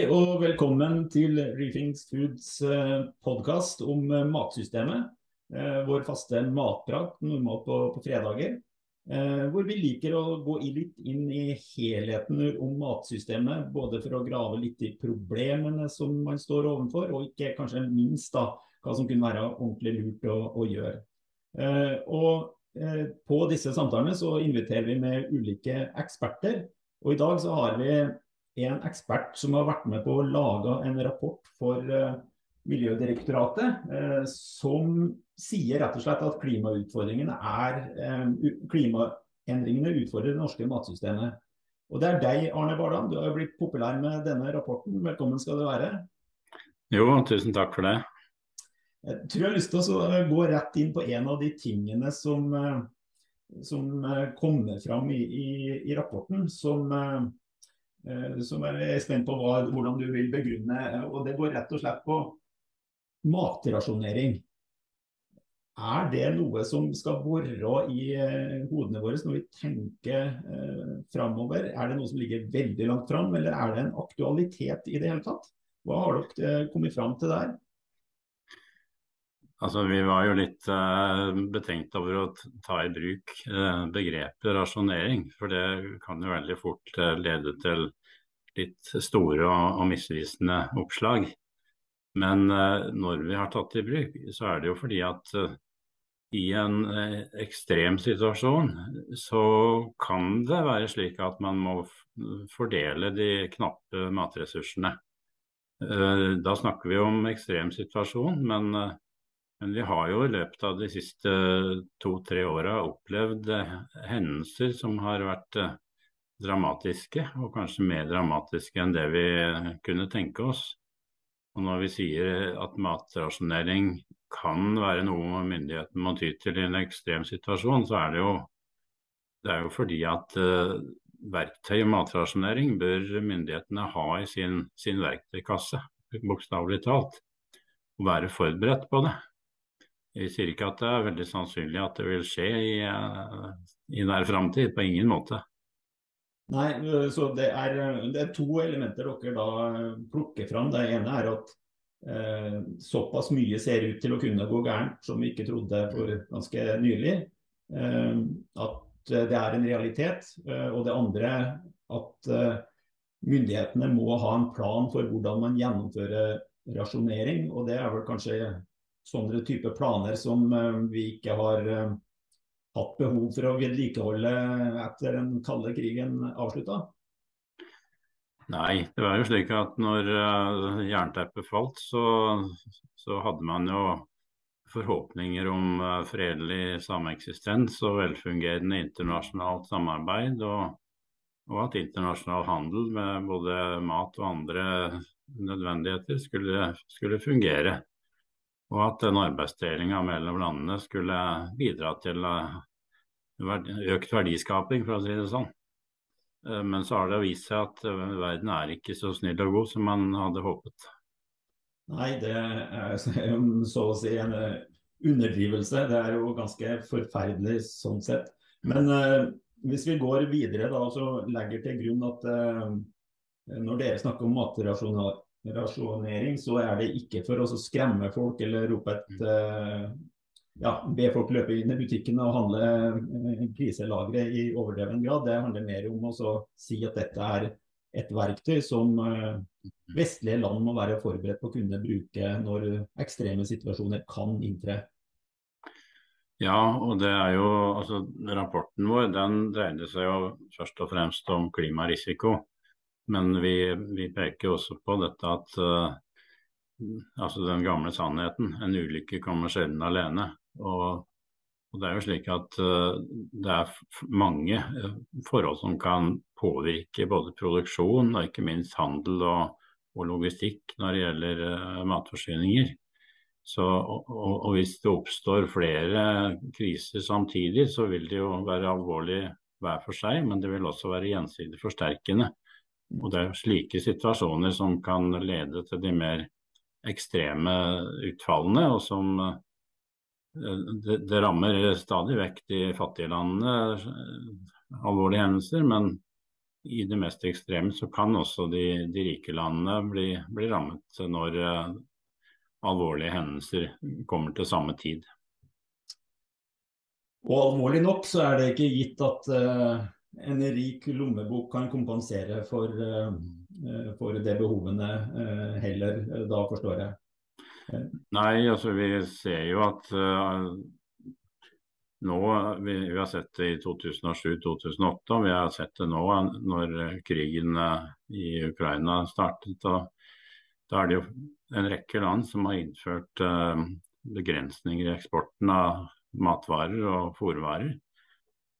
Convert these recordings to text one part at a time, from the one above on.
Hei og velkommen til Refings Foods eh, podkast om eh, matsystemet. Eh, vår faste matprat normalt på, på fredager. Hvor vi liker å gå litt inn i helheten om matsystemet. Både for å grave litt i problemene som man står overfor, og ikke kanskje minst da, hva som kunne være ordentlig lurt å, å gjøre. Og På disse samtalene så inviterer vi med ulike eksperter. og I dag så har vi en ekspert som har vært med på å lage en rapport for uh, Miljødirektoratet, uh, som sier rett og slett at klimautfordringene er uh, klimaendringene utfordrer det norske matsystemet. Og Det er deg, Arne Bardan. Du har jo blitt populær med denne rapporten. Velkommen skal du være. Jo, tusen takk for det. Jeg tror jeg har lyst til å gå rett inn på en av de tingene som, som kommer fram i, i, i rapporten, som Eh, jeg er spent på hva, hvordan du vil begrunne. og Det går rett og slett på matrasjonering. Er det noe som skal være i eh, hodene våre når vi tenker eh, framover? Er det noe som ligger veldig langt fram, eller er det en aktualitet i det hele tatt? Hva har dere eh, kommet fram til der? Altså, Vi var jo litt uh, betenkt over å ta i bruk uh, begrepet rasjonering. For det kan jo veldig fort uh, lede til litt store og, og misvisende oppslag. Men når vi har tatt det i bruk, så er det jo fordi at i en ekstrem situasjon så kan det være slik at man må fordele de knappe matressursene. Da snakker vi om ekstrem situasjon, men men vi har jo i løpet av de siste to-tre åra opplevd eh, hendelser som har vært eh, dramatiske, og kanskje mer dramatiske enn det vi kunne tenke oss. Og når vi sier at matrasjonering kan være noe myndighetene må ty til i en ekstrem situasjon, så er det jo, det er jo fordi at uh, verktøy og matrasjonering bør myndighetene ha i sin, sin verktøykasse, bokstavelig talt. Og være forberedt på det. Jeg sier ikke at det er veldig sannsynlig at det vil skje i, uh, i nær framtid, på ingen måte. Nei, så det er, det er, to elementer dere da plukker fram. Det ene er at eh, såpass mye ser ut til å kunne gå gærent som vi ikke trodde for ganske nylig. Eh, at det er en realitet. Eh, og det andre at eh, myndighetene må ha en plan for hvordan man gjennomfører rasjonering. Og det er vel kanskje sånne type planer som eh, vi ikke har eh, hatt behov for å vedlikeholde etter den kalde krigen avslutta? Nei, det var jo slik at når uh, jernteppet falt, så, så, hadde man jo forhåpninger om fredelig sameksistens og velfungerende internasjonalt samarbeid. Og, og, at internasjonal handel med både mat og andre nødvendigheter skulle, skulle fungere og at den arbeidsdelinga mellom landene skulle bidra til eh, økt verdiskaping, for å si det sånn. Eh, men så har det vist seg at eh, verden er ikke så snill og god som man hadde håpet. Nei, det er så å si en underdrivelse. Det er jo ganske forferdelig sånn sett. Men eh, hvis vi går videre da, og legger til grunn at eh, når dere snakker om matrasjonal rasjonering, så er det ikke for å skremme folk eller rope et uh, ja, be folk løpe inn i butikkene og handle eh, kriselagre i overdreven grad. Det handler mer om å si at dette er et verktøy som uh, vestlige land må være forberedt på å kunne bruke når ekstreme situasjoner kan inntre. Ja, og det er jo, altså Rapporten vår den dreide seg jo først og fremst om klimarisiko. Men vi, vi peker også på dette at uh, altså den gamle sannheten, en ulykke kommer sjelden alene. Og, og, det er jo slik at uh, det er mange uh, forhold som kan påvirke både produksjon og ikke minst handel og, og logistikk når det gjelder matforsyninger. Så, og, og, hvis det oppstår flere kriser samtidig, så vil det jo være alvorlig hver for seg, men det vil også være gjensidig forsterkende. Og Det er slike situasjoner som kan lede til de mer ekstreme utfallene, og som eh, det, det rammer stadig vekk de fattige landene, eh, alvorlige hendelser. Men i det mest ekstreme så kan også de, de rike landene bli, bli, rammet når uh, alvorlige hendelser kommer til samme tid. Og alvorlig nok så er det ikke gitt at en rik lommebok kan kompensere for, uh, for det behovene heller, da forstår jeg. Nei, altså vi ser jo at nå, vi, vi, har sett det i 2007-2008, og vi har sett det nå når krigen eh, i Ukraina startet. Da er det jo en rekke land som har innført uh, begrensninger i eksporten av matvarer og fôrvarer.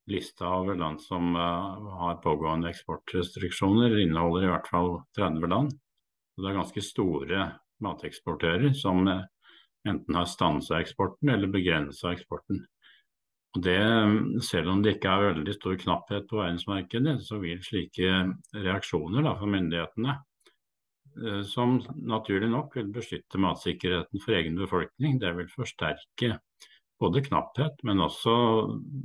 Lista over land som uh, har pågående eksportrestriksjoner inneholder i hvert fall 30 land. Det er ganske store mateksportører som enten har stansa eksporten eller begrensa eksporten. Og det, Selv om det ikke er veldig stor knapphet på verdensmarkedet, så vil slike reaksjoner da, fra myndighetene, eh, som naturlig nok vil beskytte matsikkerheten for egen befolkning, det vil forsterke både knapphet, men også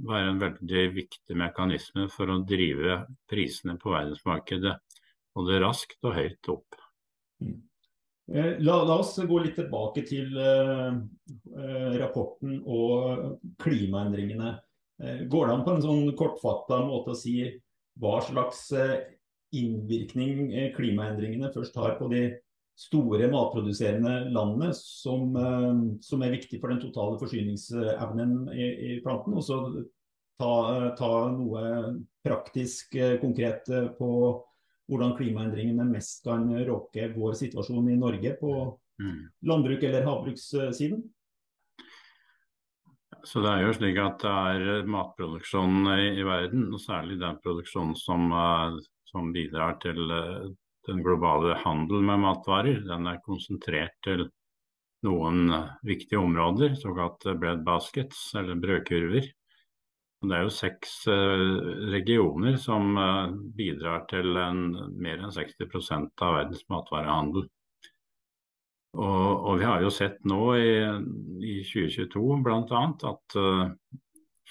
være en veldig viktig mekanisme for å drive prisene på verdensmarkedet både raskt og høyt opp. Mm. Eh, la, la, oss gå litt tilbake til uh, rapporten og klimaendringene. Uh, går det an på en sånn kortfatta måte å si hva slags innvirkning klimaendringene først har på de store matproduserende landene, som, som er viktig for den totale forsyningsevnen i, i planten? Og så ta, ta noe praktisk konkret på hvordan klimaendringene mest kan råke vår situasjon i Norge på mm. landbruk- eller havbrukssiden? Så Det er jo slik at det er matproduksjonen i, i verden, og særlig den produksjonen som, som bidrar til den globale handel med matvarer, den er konsentrert til noen uh, viktige områder, såkalt bread baskets, eller brødkurver. Det er jo seks uh, regioner som bidrar til en, mer enn 60% av verdens matvarehandel. Og, og, vi har jo sett nå i, i 2022 bl.a. at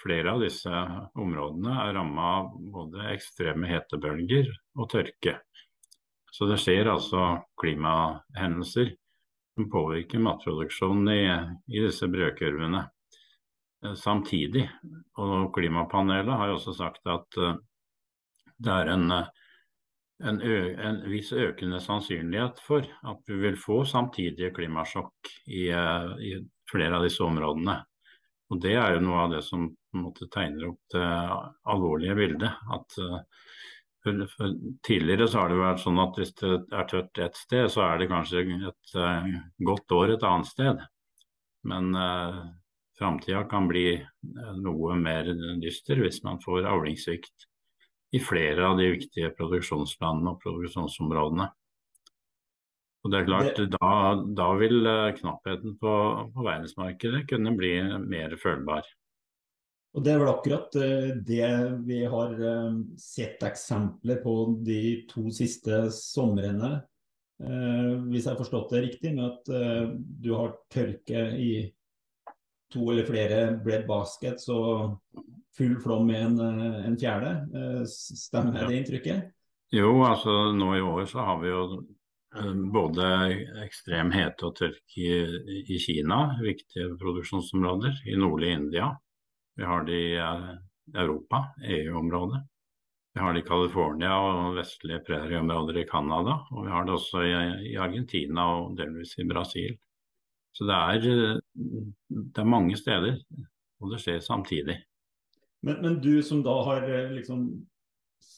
flere av disse områdene er ramma av både ekstreme hetebølger og tørke. Så det skjer altså klimahendelser som påvirker matproduksjonen i, i disse brødkurvene. Eh, samtidig. Og Klimapanelet har jo også sagt at uh, det er en, eh, en, en, viss økende sannsynlighet for at vi vil få samtidige klimasjokk i, i, flere av disse områdene. Og Det er jo noe av det som måte, tegner opp det alvorlige bildet. at tidligere så har det vært sånn at hvis det er tørt et sted, så er det kanskje et godt år et annet sted. Men framtida kan bli eh, noe mer dyster hvis man får avlingssvikt i flere av de viktige produksjonslandene og produksjonsområdene. Og det er klart, det... Da, da, vil eh, knappheten på, på, verdensmarkedet kunne bli mer følbar. Og Det er vel akkurat eh, det vi har sett eksempler på de to siste somrene. Hvis jeg har forstått det riktig, med at du har tørke i to eller flere bled baskets og full flom med en, eh, en fjerde. Eh, stemmer det inntrykket? Jo, altså nå i år så har vi jo eh, både ekstrem hete og tørke i, i Kina, viktige produksjonsområder, i nordlige India. Vi har det i Europa, EU-området. Vi har det i California og vestlige prærieområder i Canada. Og vi har det også i, Argentina og delvis i Brasil. Så det er, eh, det er mange steder, og det skjer samtidig. Men, men du som da har eh, liksom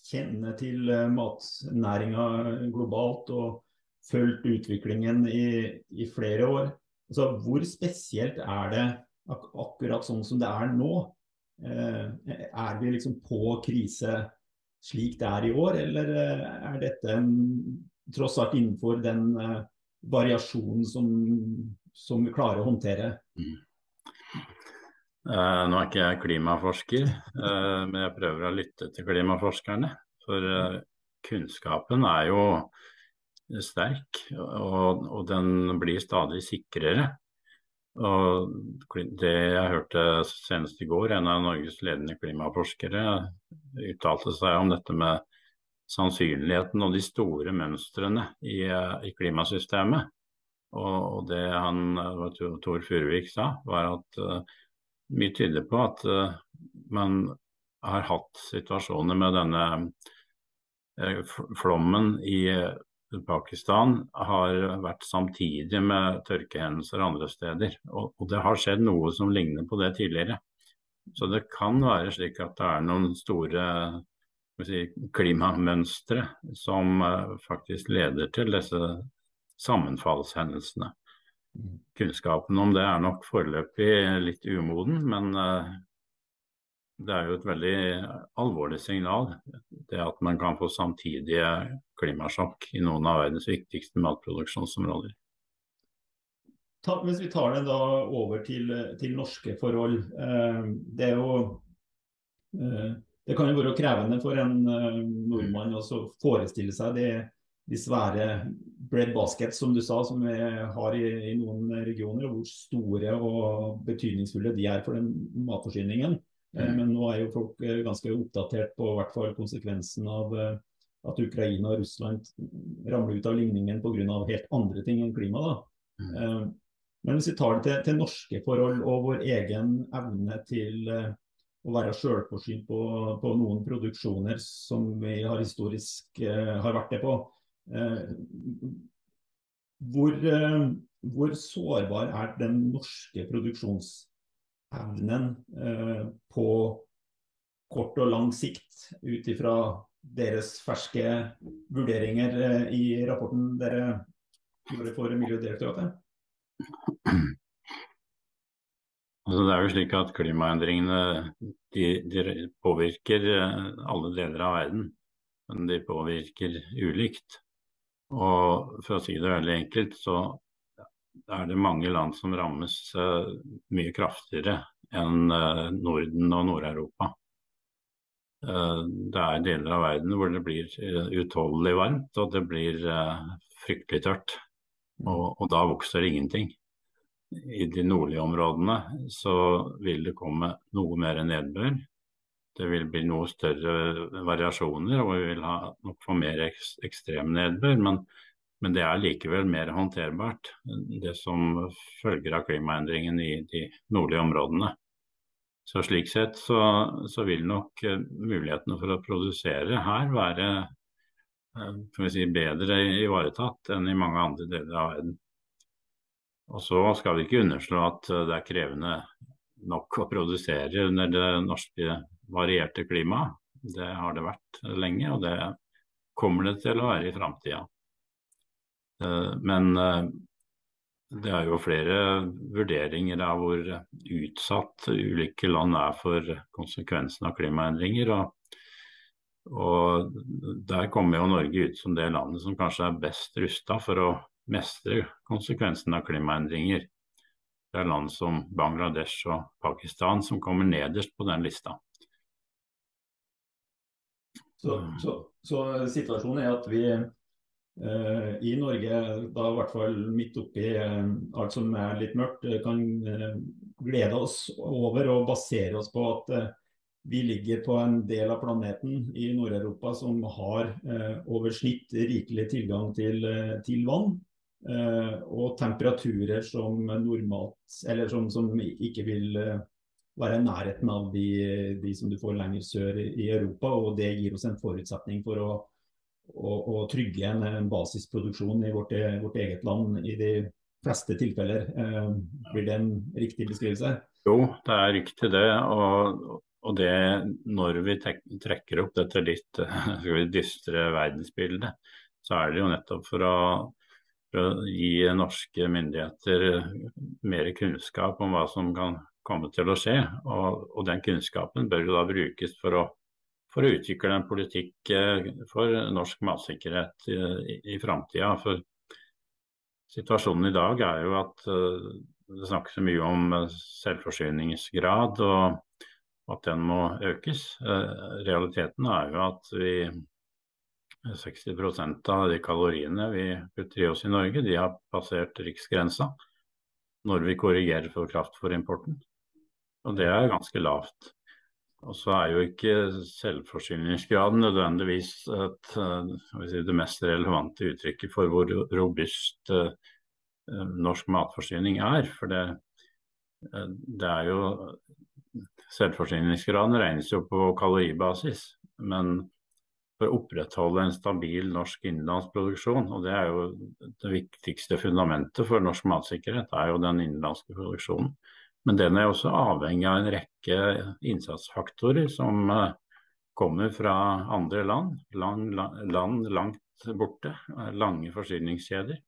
kjenne til eh, matnæringa globalt og fulgt utviklingen i, i flere år. Altså, hvor spesielt er det ak akkurat sånn som det er nå? Eh, er vi liksom på krise slik det er i år, eller er dette tross alt innenfor den eh, variasjonen som som vi klarer å håndtere. Mm. Eh, nå er ikke jeg klimaforsker, eh, men jeg prøver å lytte til klimaforskerne. For eh, kunnskapen er jo sterk, og, og, den blir stadig sikrere. Og det jeg hørte senest i går, en av Norges ledende klimaforskere uttalte seg om dette med sannsynligheten og de store mønstrene i, i klimasystemet. Og, det han, Tor Furuvik sa, var at uh, mye tyder på at uh, man har hatt situasjoner med denne uh, flommen i Pakistan har vært samtidig med tørkehendelser andre steder. Og, og, det har skjedd noe som ligner på det tidligere. Så det kan være slik at det er noen store si, klimamønstre som uh, faktisk leder til disse sammenfallshendelsene. Mm. Kunnskapen om det er nok foreløpig litt umoden, men uh, det er jo et veldig alvorlig signal. Det at man kan få samtidige klimasjokk i noen av verdens viktigste matproduksjonsområder. Ta, hvis vi tar det da over til, til norske forhold. Eh, det jo eh, Det kan jo være krevende for en eh, nordmann å forestille seg det, de svære bread baskets som du sa, som vi har i, i noen regioner, og hvor store og betydningsfulle de er for den matforsyningen. Eh, mm. Men nå er jo folk eh, ganske oppdatert på hvert fall konsekvensen av eh, at Ukraina og Russland ramler ut av ligningen pga. helt andre ting enn klima. da. Mm. Men hvis vi tar det til, til, norske forhold og vår egen evne til å være sjølforsynt på, på, noen produksjoner som vi har historisk har vært det på. Hvor, hvor sårbar er den norske produksjons evnen eh, på kort og lang sikt ut ifra deres ferske vurderinger eh, i rapporten dere gjorde for Miljødirektoratet? Altså, det er jo slik at Klimaendringene de, de påvirker eh, alle deler av verden, men de påvirker ulikt. Og For å si det veldig enkelt, så er det mange land som rammes uh, mye kraftigere enn uh, Norden og Nord-Europa. Uh, det er deler av verden hvor det blir utholdelig varmt, og det blir fryktelig tørt. Og, og, da vokser ingenting. I de nordlige områdene så vil det komme noe mer nedbør. Det vil bli noe større variasjoner, og vi vil ha nok få mer ekstrem nedbør. Men men det er likevel mer håndterbart, det som følger av klimaendringen i de nordlige områdene. Så Slik sett så, så vil nok uh, mulighetene for å produsere her være uh, si, bedre ivaretatt enn i mange andre deler av verden. Og Så skal vi ikke underslå at uh, det er krevende nok å produsere under det norske varierte klimaet. Det har det vært lenge, og det kommer det til å være i framtida. Eh, men eh, det er jo flere vurderinger av hvor utsatt ulike land er for konsekvensen av klimaendringer. Og, og der kommer jo Norge ut som det landet som kanskje er best rusta for å mestre konsekvensen av klimaendringer. Det er land som Bangladesh og Pakistan som kommer nederst på den lista. Så, så, så situasjonen er at vi i Norge, da i hvert fall midt oppi eh, alt som er litt mørkt, eh, kan glede oss over og basere oss på at vi ligger på en del av planeten i Nord-Europa som har over snitt rikelig tilgang til, til vann. og temperaturer som normalt Eller som, som ikke vil være i nærheten av de, de, som du får lenger sør i Europa. Og det gir oss en forutsetning for å og, og trygge en, en, basisproduksjon i vårt, vårt, eget land i de fleste tilfeller. Eh, blir det en riktig beskrivelse? Jo, det er riktig det. Og, og det når vi trekker opp dette litt dystre verdensbildet, så er det jo nettopp for å, for å gi norske myndigheter mer kunnskap om hva som kan komme til å skje. Og, og den kunnskapen bør jo da brukes for å for å utvikle en politikk eh, for norsk matsikkerhet i, i framtida. For situasjonen i dag er jo at eh, det snakkes så mye om eh, selvforsyningsgrad og at den må økes. Realiteten er jo at vi 60% av de kaloriene vi putter i oss i Norge, de har passert riksgrensa når vi korrigerer for kraftfôrimporten. Og det er ganske lavt. Og så er jo ikke selvforsyningsgraden nødvendigvis et, si, det mest relevante uttrykket for hvor robust uh, norsk matforsyning er. For det, uh, det er jo Selvforsyningsgraden regnes jo på kaloribasis. Men for å opprettholde en stabil norsk innenlandsproduksjon, og det er jo det viktigste fundamentet for norsk matsikkerhet, er jo den innenlandske produksjonen. Men den er også avhengig av en rekke innsatsfaktorer som eh, kommer fra andre land, land, land langt borte, eh, lange forsyningskjeder.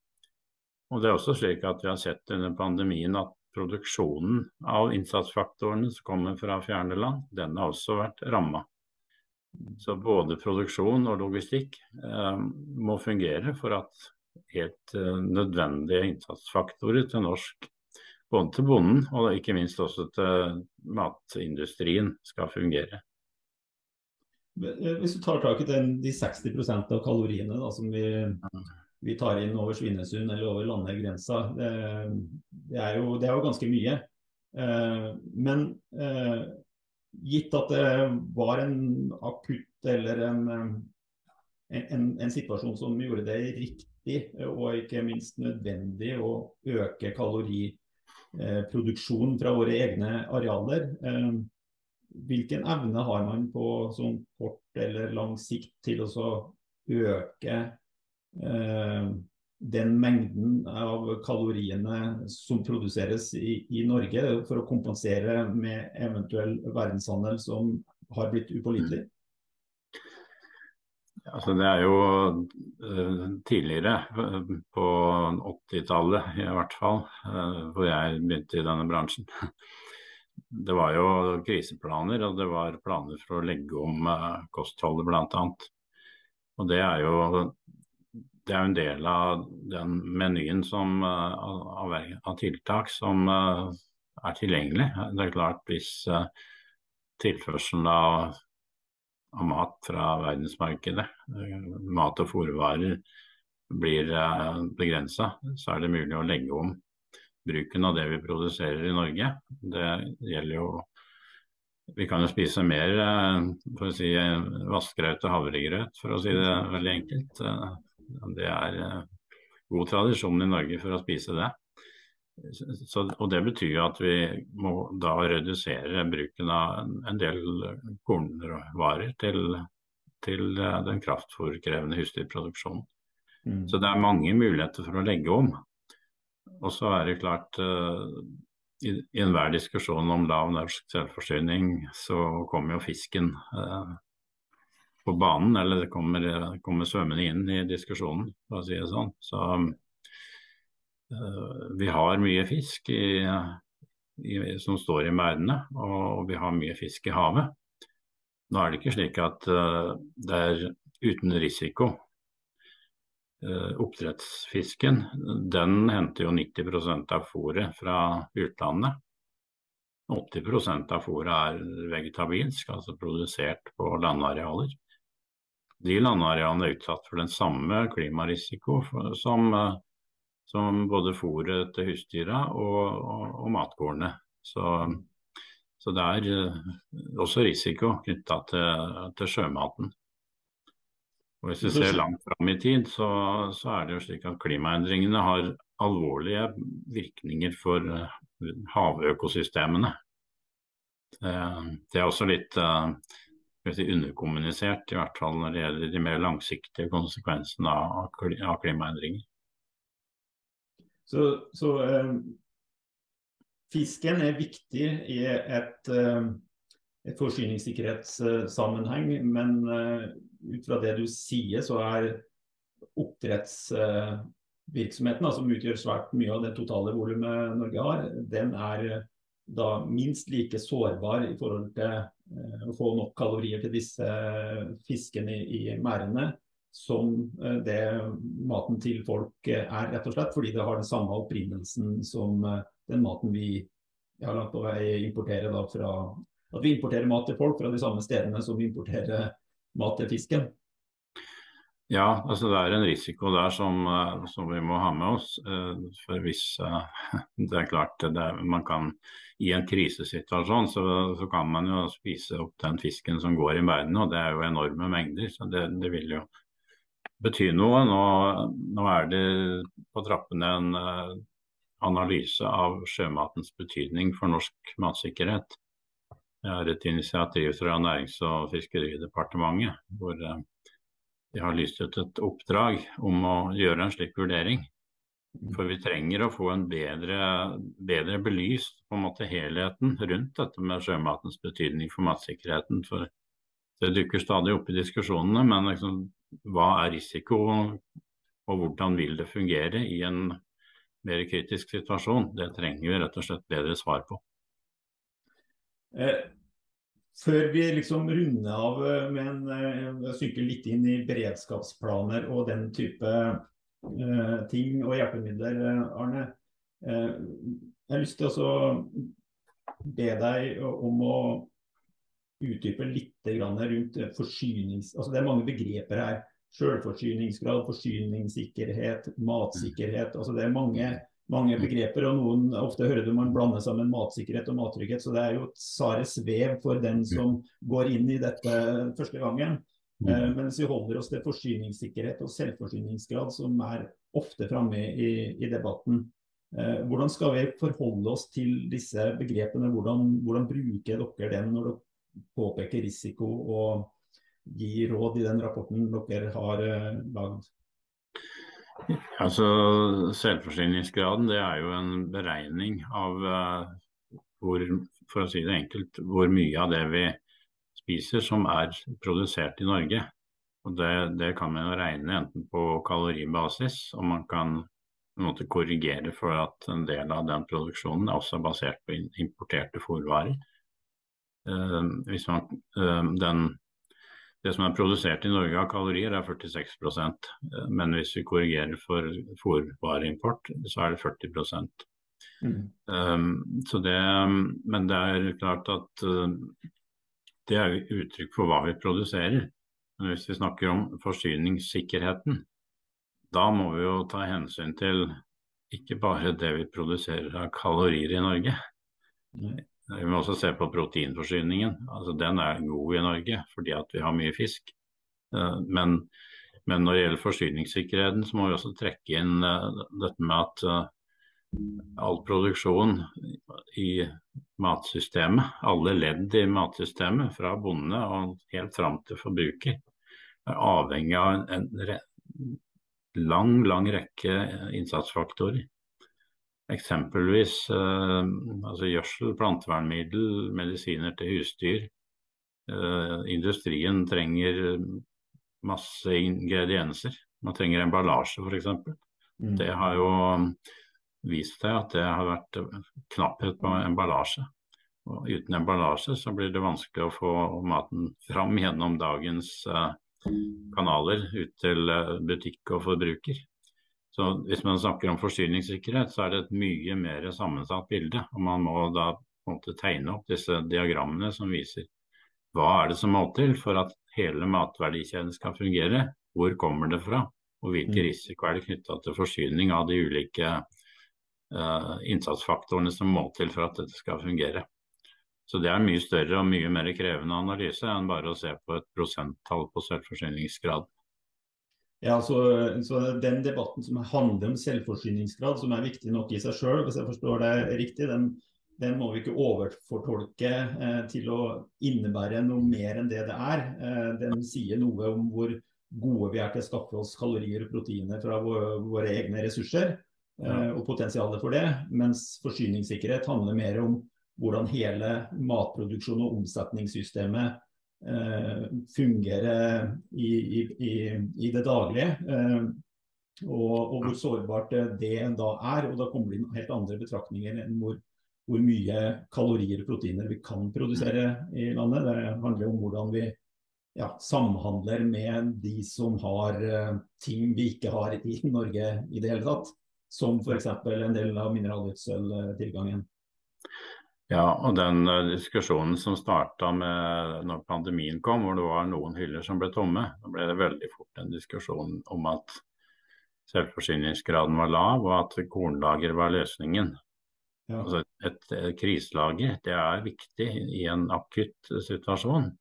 Og det er også slik at vi har sett under pandemien at produksjonen av innsatsfaktorene som kommer fra fjerne land, den har også vært ramma. Så både produksjon og logistikk eh, må fungere for at helt eh, nødvendige innsatsfaktorer til norsk både til bonden og ikke minst også til matindustrien skal fungere. Eh, hvis du tar tak i den, de 60 av kaloriene da, som vi, vi, tar inn over Svinesund eller over landegrensa, det, det, er jo, det er jo ganske mye. Eh, men eh, gitt at det var en akutt eller en, en, en, situasjon som gjorde det riktig og ikke minst nødvendig å øke kaloriinnholdet Eh, produksjon fra våre egne arealer. Eh, hvilken evne har man på sånn kort eller lang sikt til å øke eh, den mengden av kaloriene som produseres i, i, Norge, for å kompensere med eventuell verdenshandel som har blitt upålitelig? Altså, det er jo uh, tidligere, uh, på 80-tallet i hvert fall, uh, hvor jeg begynte i denne bransjen. Det var jo kriseplaner, og det var planer for å legge om kostholdet bl.a. Og det er jo det er en del av den menyen som, av, av, tiltak som er tilgjengelig. Det er klart hvis tilførselen av av mat fra verdensmarkedet, mat- og fòrvarer, blir eh, begrensa, så er det mulig å legge om bruken av det vi produserer i Norge. Det gjelder jo Vi kan jo spise mer eh, for si, vaskegrøt og havregrøt, for å si det veldig enkelt. Eh, det er god tradisjon i Norge for å spise det. Så, og Det betyr at vi må da redusere bruken av en del kornvarer til, til eh, den kraftfòrkrevende husdyrproduksjonen. Mm. Så det er mange muligheter for å legge om. Og så er det klart uh, i, i enhver diskusjon om lav norsk selvforsyning, så kommer jo fisken uh, på banen, eller det kommer, kommer svømmende inn i diskusjonen, for å si det sånn. Så Eh, vi har mye fisk i, i, som står i merdene, og vi har mye fisk i havet. Nå er det ikke slik at uh, det er uten risiko. Uh, oppdrettsfisken den henter jo 90% av fôret fra utlandet. 80% av fôret er vegetabilsk, altså produsert på landarealer. De landarealene er utsatt for den samme klimarisiko som som både fôret til husdyra og, og, og matgårdene. Så, så, det er uh, også risiko knytta til, til, sjømaten. Og Hvis vi ser langt fram i tid, så, så, er det jo slik at klimaendringene har alvorlige virkninger for uh, havøkosystemene. Uh, det er også litt si, underkommunisert, i hvert fall når det gjelder de mer langsiktige konsekvensene av, av klimaendringer. Så, så eh, fisken er viktig i et, eh, et forsyningssikkerhetssammenheng, men eh, ut fra det du sier, så er oppdrettsvirksomheten, eh, som utgjør svært mye av det totale volumet Norge har, den er eh, da minst like sårbar i forhold til å få nok kalorier til disse fiskene i merdene som eh, det maten til folk eh, er, rett og slett. Fordi det har den samme opprinnelsen som eh, den maten vi ja, langt på vei importerer da fra At vi importerer mat til folk fra de samme stedene som vi importerer mat til fisken. Ja, altså det er en risiko der som, som vi må ha med oss. For hvis Det er klart det er, man kan i en krisesituasjon så, så, kan man jo spise opp den fisken som går i verden, og det er jo enorme mengder. Så det, det vil jo bety noe. Nå, nå, er det på trappene en uh, analyse av sjømatens betydning for norsk matsikkerhet. Det er et initiativ fra Nærings- og fiskeridepartementet hvor uh, de har lyst ut et oppdrag om å gjøre en slik vurdering. For vi trenger å få en bedre, bedre belyst på en måte helheten rundt dette med sjømatens betydning for matsikkerheten. For det dukker stadig opp i diskusjonene, men liksom, hva er risiko, og hvordan vil det fungere i en mer kritisk situasjon? Det trenger vi rett og slett bedre svar på. Eh, før vi liksom runder av eh, med en synke sykkel litt inn i beredskapsplaner og den type eh, ting og hjelpemidler, Arne. Uh, jeg har lyst til å be deg om å utdype litt rundt forsynings... Altså det er mange begreper her. Selvforsyningsgrad, forsyningssikkerhet, matsikkerhet. altså Det er mange mange begreper, og noen ofte hører du man blander sammen matsikkerhet og mattrygghet. Så det er jo et sare svev for den som går inn i dette første gangen. Eh, mens vi holder oss til forsyningssikkerhet og selvforsyningsgrad, som er ofte framme i, i, debatten. Eh, hvordan skal vi forholde oss til disse begrepene? Hvordan, hvordan bruker dere den når dere påpeker risiko og gi råd i den rapporten dere har eh, lagd? Altså, Selvforsyningsgraden det er jo en beregning av uh, hvor, for å si det enkelt, hvor mye av det vi spiser som er produsert i Norge. Og Det, det kan man regne enten på kaloribasis, og man kan måte korrigere for at en del av den produksjonen er også basert på importerte fôrvarer. Uh, hvis man, uh, den det som er produsert i Norge av kalorier, er 46% men hvis vi korrigerer for fòrvareimport, så er det 40 mm. um, så det, Men det er klart at uh, det er uttrykk for hva vi produserer. Men hvis vi snakker om forsyningssikkerheten, da må vi jo ta hensyn til ikke bare det vi produserer av kalorier i Norge. Mm. Vi må også se på proteinforsyningen. Altså, den er god i Norge fordi vi har mye fisk. Eh, men, men når det gjelder forsyningssikkerheten, så må vi også trekke inn eh, dette med at eh, all produksjon i matsystemet, alle ledd i matsystemet, fra bonde og helt fram til forbruker, er avhengig av en, en lang, lang rekke innsatsfaktorer. Eksempelvis eh, altså gjødsel, plantevernmiddel, medisiner til husdyr. Eh, industrien trenger masse ingredienser. Man trenger emballasje f.eks. Mm. Det har jo vist seg at det har vært knapphet på emballasje. Og uten emballasje så blir det vanskelig å få maten fram gjennom dagens eh, kanaler ut til eh, butikk og forbruker. Så Hvis man snakker om forsyningssikkerhet, så er det et mye mer sammensatt bilde. og Man må da på en måte tegne opp disse diagrammene som viser hva er det som må til for at hele matverdikjeden skal fungere. Hvor kommer det fra, og hvilke mm. risiko er det knytta til forsyning av de ulike uh, innsatsfaktorene som må til for at dette skal fungere. Så Det er mye større og mye mer krevende analyse enn bare å se på et prosenttall på selvforsyningsgrad. Ja, så, så, Den debatten som handler om selvforsyningsgrad, som er viktig nok i seg sjøl, hvis jeg forstår det riktig, den, den må vi ikke overfortolke eh, til å innebære noe mer enn det det er. Eh, den sier noe om hvor gode vi er til å skaffe oss kalorier og proteiner fra våre, våre egne ressurser, eh, og potensialet for det. Mens forsyningssikkerhet handler mer om hvordan hele matproduksjon og omsetningssystemet fungere i, i, i, det daglige. Eh, og, og, hvor sårbart det da er. Og da kommer det inn helt andre betraktninger enn hvor, hvor, mye kalorier og proteiner vi kan produsere i landet. Det handler om hvordan vi ja, samhandler med de som har ting vi ikke har i Norge i det hele tatt. Som f.eks. en del av mineralgjødseltilgangen. Ja, og den uh, diskusjonen som starta når pandemien kom, hvor det var noen hyller som ble tomme, da ble det veldig fort en diskusjon om at selvforsyningsgraden var lav, og at kornlager var løsningen. Ja. Altså et, et, et kriselager det er viktig i en akutt situasjon.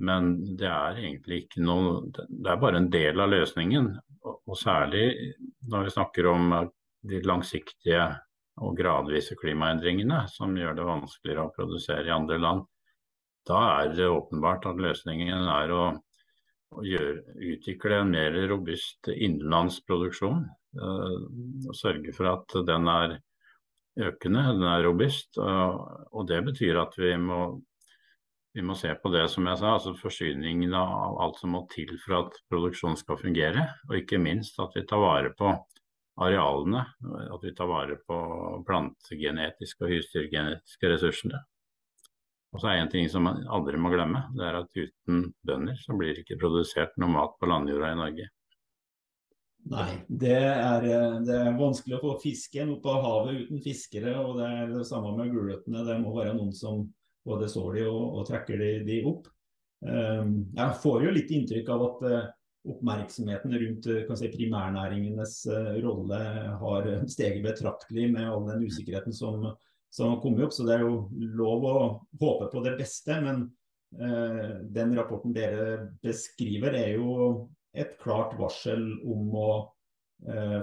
Men det er egentlig ikke noe Det er bare en del av løsningen. Og, og særlig når vi snakker om de langsiktige og gradvise klimaendringene som gjør det vanskeligere å produsere i andre land. Da er det åpenbart at løsningen er å, å gjøre, utvikle en mer robust innenlandsproduksjon. Uh, og sørge for at den er økende, den er robust. Uh, og det betyr at vi må vi må se på det som jeg sa, altså forsyningen av alt som må til for at produksjonen skal fungere. Og ikke minst at vi tar vare på arealene. At vi tar vare på plantegenetiske og husdyrgenetiske ressursene. Og så er det en ting som man aldri må glemme, det er at uten bønder så blir det ikke produsert noe mat på landjorda i Norge. Nei, det er, det er, vanskelig å få fisken opp av havet uten fiskere. Og det er det samme med gulrøttene. Det må være noen som både sår de og, og trekker de, de opp. Um, jeg får jo litt inntrykk av at uh, oppmerksomheten rundt uh, si, primærnæringenes uh, rolle har steget betraktelig med all den usikkerheten som, som, har kommet opp. Så det er jo lov å håpe på det beste. Men den rapporten dere beskriver er jo et klart varsel om å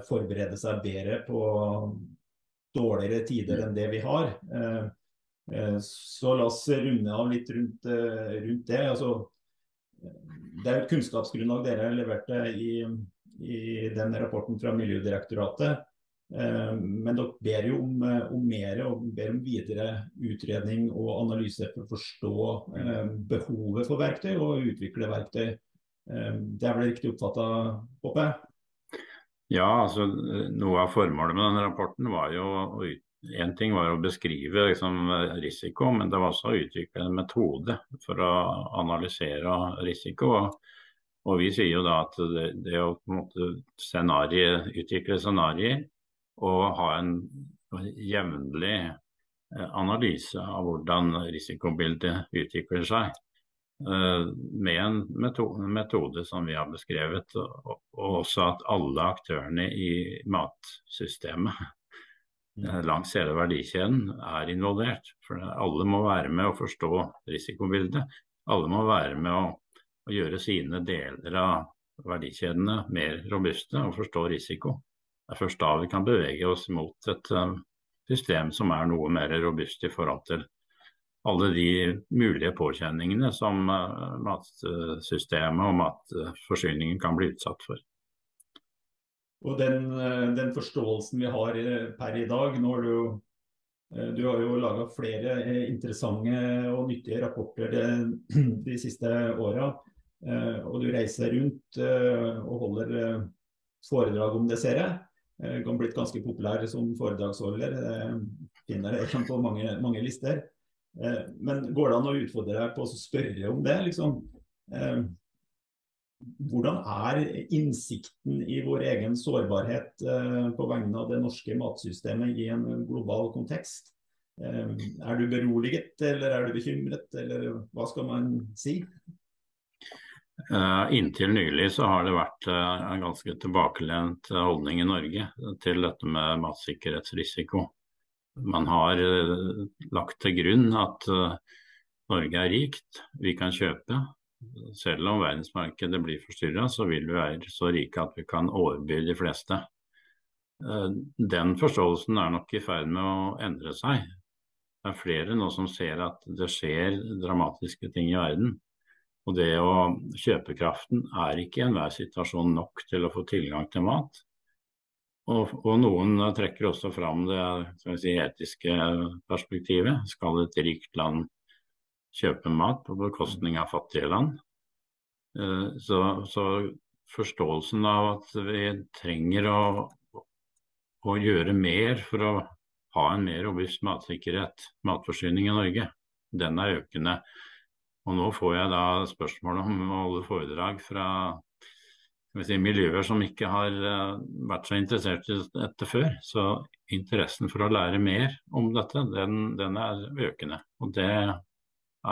forberede seg bedre på dårligere tider enn det vi har. Eh, så la oss runde av litt rundt, eh, rundt det. Altså, det er et kunnskapsgrunnlag dere leverte i, i den rapporten fra Miljødirektoratet. Eh, men dere ber jo om, om mer og ber om videre utredning og analyse for å forstå behovet for verktøy og utvikle verktøy. Det er vel riktig oppfatta, håper jeg? Ja, altså noe av formålet med denne rapporten var jo å ut Én ting var å beskrive liksom, risiko, men det var også å utvikle en metode for å analysere risiko. Og vi sier jo da at det, det å scenarie, utvikle scenarioer og ha en jevnlig eh, analyse av hvordan risikobildet utvikler seg, eh, med en metode, metode som vi har beskrevet, og, og også at alle aktørene i matsystemet langs hele verdikjeden er involvert. For alle må være med å forstå risikobildet. Alle må være med å, å gjøre sine deler av verdikjedene mer robuste og forstå risiko. Det er først da vi kan bevege oss mot et uh, system som er noe mer robust i forhold til alle de mulige påkjenningene som uh, matsystemet og matforsyningen kan bli utsatt for. Og den, eh, den, forståelsen vi har eh, per i dag Nå har du, eh, du har jo laga flere interessante og nyttige rapporter de, de siste åra. Og du reiser rundt og holder foredrag om det, ser jeg. Du har blitt ganske populær som foredragsholder. Finner jeg på mange, mange lister. Men går det an å utfordre deg på å spørre om det? liksom? Hvordan er innsikten i vår egen sårbarhet eh, på vegne av det norske matsystemet i en global kontekst? Eh, er du beroliget, eller er du bekymret, eller hva skal man si? Uh, inntil nylig så har det vært en ganske tilbakelent holdning i Norge til dette med matsikkerhetsrisiko. Man har lagt til grunn at Norge er rikt, vi kan kjøpe, selv om verdensmarkedet blir forstyrra, så vil vi være så rike at vi kan overby de fleste. Eh, den forståelsen er nok i ferd med å endre seg. Det er flere nå som ser at det skjer dramatiske ting i verden. Og det å Kjøpekraften er ikke i enhver situasjon nok til å få tilgang til mat. Og, og noen trekker også fram det si, etiske perspektivet. Skal et rikt land kjøpe mat på bekostning av fattige land. Eh, så, så forståelsen av at vi trenger å, å, gjøre mer for å ha en mer robust matsikkerhet, matforsyning i Norge, den er økende. Og nå får jeg da spørsmål om å holde foredrag fra si, miljøer som ikke har uh, vært så interessert i dette før. Så interessen for å lære mer om dette, den, den, er økende. Og det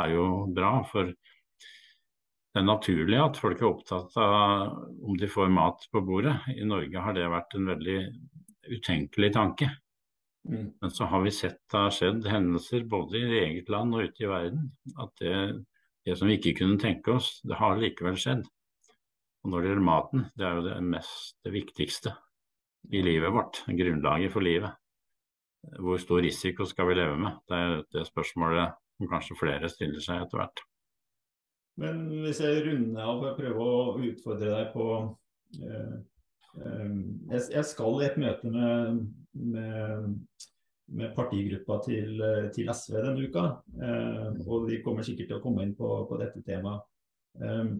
er jo bra, for det er naturlig at folk er opptatt av om de får mat på bordet. I Norge har det vært en veldig utenkelig tanke. Mm. Men så har vi sett det har skjedd hendelser både i eget land og ute i verden. At det, det som vi ikke kunne tenke oss, det har likevel skjedd. Og når det gjelder maten, det er jo det mest det viktigste i livet vårt, grunnlaget for livet. Hvor stor risiko skal vi leve med? Det er det spørsmålet som kanskje flere stiller seg etter hvert. Men hvis jeg runder av og prøver å utfordre deg på eh, eh, Jeg skal i et møte med, med, med partigruppa til, til, SV denne uka. Eh, og vi kommer sikkert til å komme inn på, på dette temaet. Eh,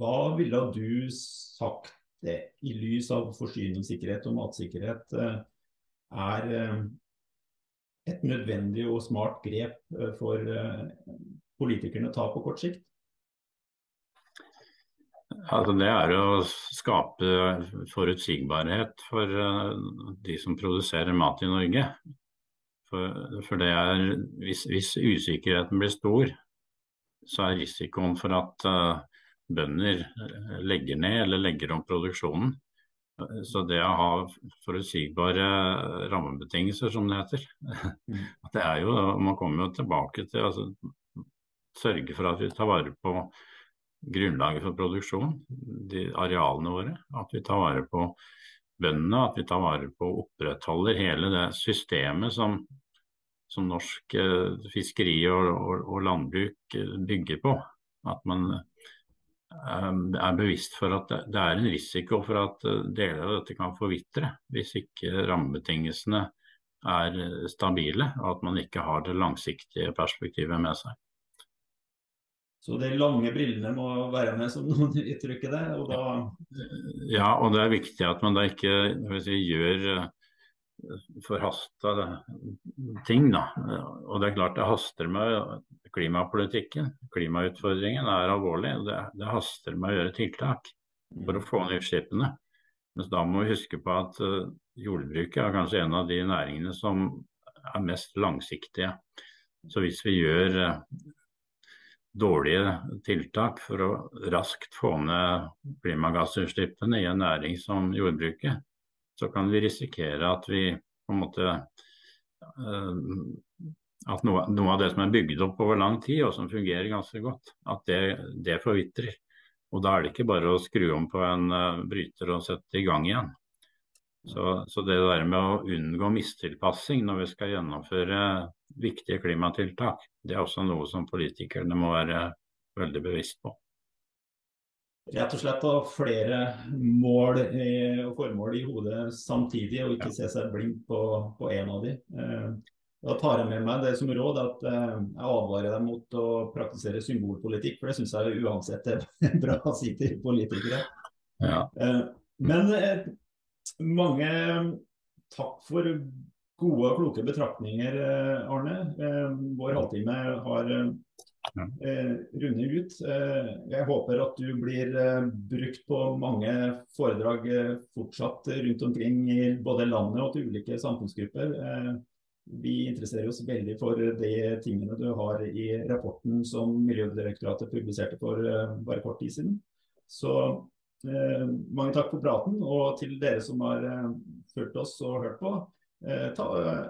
hva ville du sagt det, i lys av forsyningssikkerhet og matsikkerhet eh, er eh, et nødvendig og smart grep eh, for politikerne å ta på kort sikt? Altså det er å skape forutsigbarhet for de som produserer mat i Norge. For, for er, hvis, hvis, usikkerheten blir stor, så er risikoen for at bønder eh, legger ned eller legger om produksjonen. Så det å ha forutsigbare rammebetingelser, som det heter, mm. det er jo, man kommer jo tilbake til altså, sørge for at vi tar vare på grunnlaget for produksjon, de arealene våre. At vi tar vare på bøndene, at vi tar vare på og opprettholder hele det systemet som, som norsk eh, fiskeri og, og, og, landbruk eh, bygger på. At man er bevisst for at det er en risiko for at eh, deler av dette kan forvitre hvis ikke rammebetingelsene er eh, stabile og at man ikke har det langsiktige perspektivet med seg. Så de lange brillene må være med, som noen uttrykker det? Og da... Ja, og det er viktig at man da ikke si, gjør eh, forhasta ting. Da. Og det er klart det haster med klimapolitikken. Klimautfordringen er alvorlig. Det, det haster med å gjøre tiltak for å få ned utslippene. Men da må vi huske på at uh, jordbruket er kanskje en av de næringene som er mest langsiktige. Så hvis vi gjør uh, dårlige tiltak for å raskt få ned klimagassutslippene i en næring som jordbruket, så kan vi risikere at vi på en måte uh, at noe, noe, av det som er bygd opp over lang tid, og som fungerer ganske godt, at det, det forvitrer. Og da er det ikke bare å skru om på en uh, bryter og sette i gang igjen. Så, så, det der med å unngå mistilpassing når vi skal gjennomføre viktige klimatiltak, det er også noe som politikerne må være veldig bevisst på rett og slett ha flere mål og formål i hodet samtidig, og ikke se seg blind på, én en av de. Eh, da tar jeg med meg det som råd at eh, jeg advarer deg mot å praktisere symbolpolitikk, for det syns jeg uansett er bra å si til politikere. Ja. Eh, men mange takk for gode og kloke betraktninger, Arne. Vår halvtime har runde ut. Eh, jeg håper at du blir eh, brukt på mange foredrag eh, fortsatt rundt omkring i både landet og til ulike samfunnsgrupper. Eh, vi interesserer oss veldig for de tingene du har i rapporten som Miljødirektoratet publiserte for eh, bare kort tid siden. Så mange takk for praten, og til dere som har fulgt oss og hørt på. Eh, ta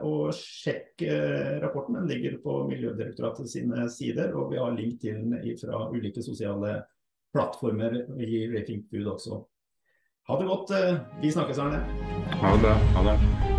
og Sjekk eh, rapporten. Den ligger på Miljødirektoratet sine sider. Og vi har link til den fra ulike sosiale plattformer i Rafing Food også. Ha det godt. Eh, vi snakkes, Arne. Ha det. Ha det.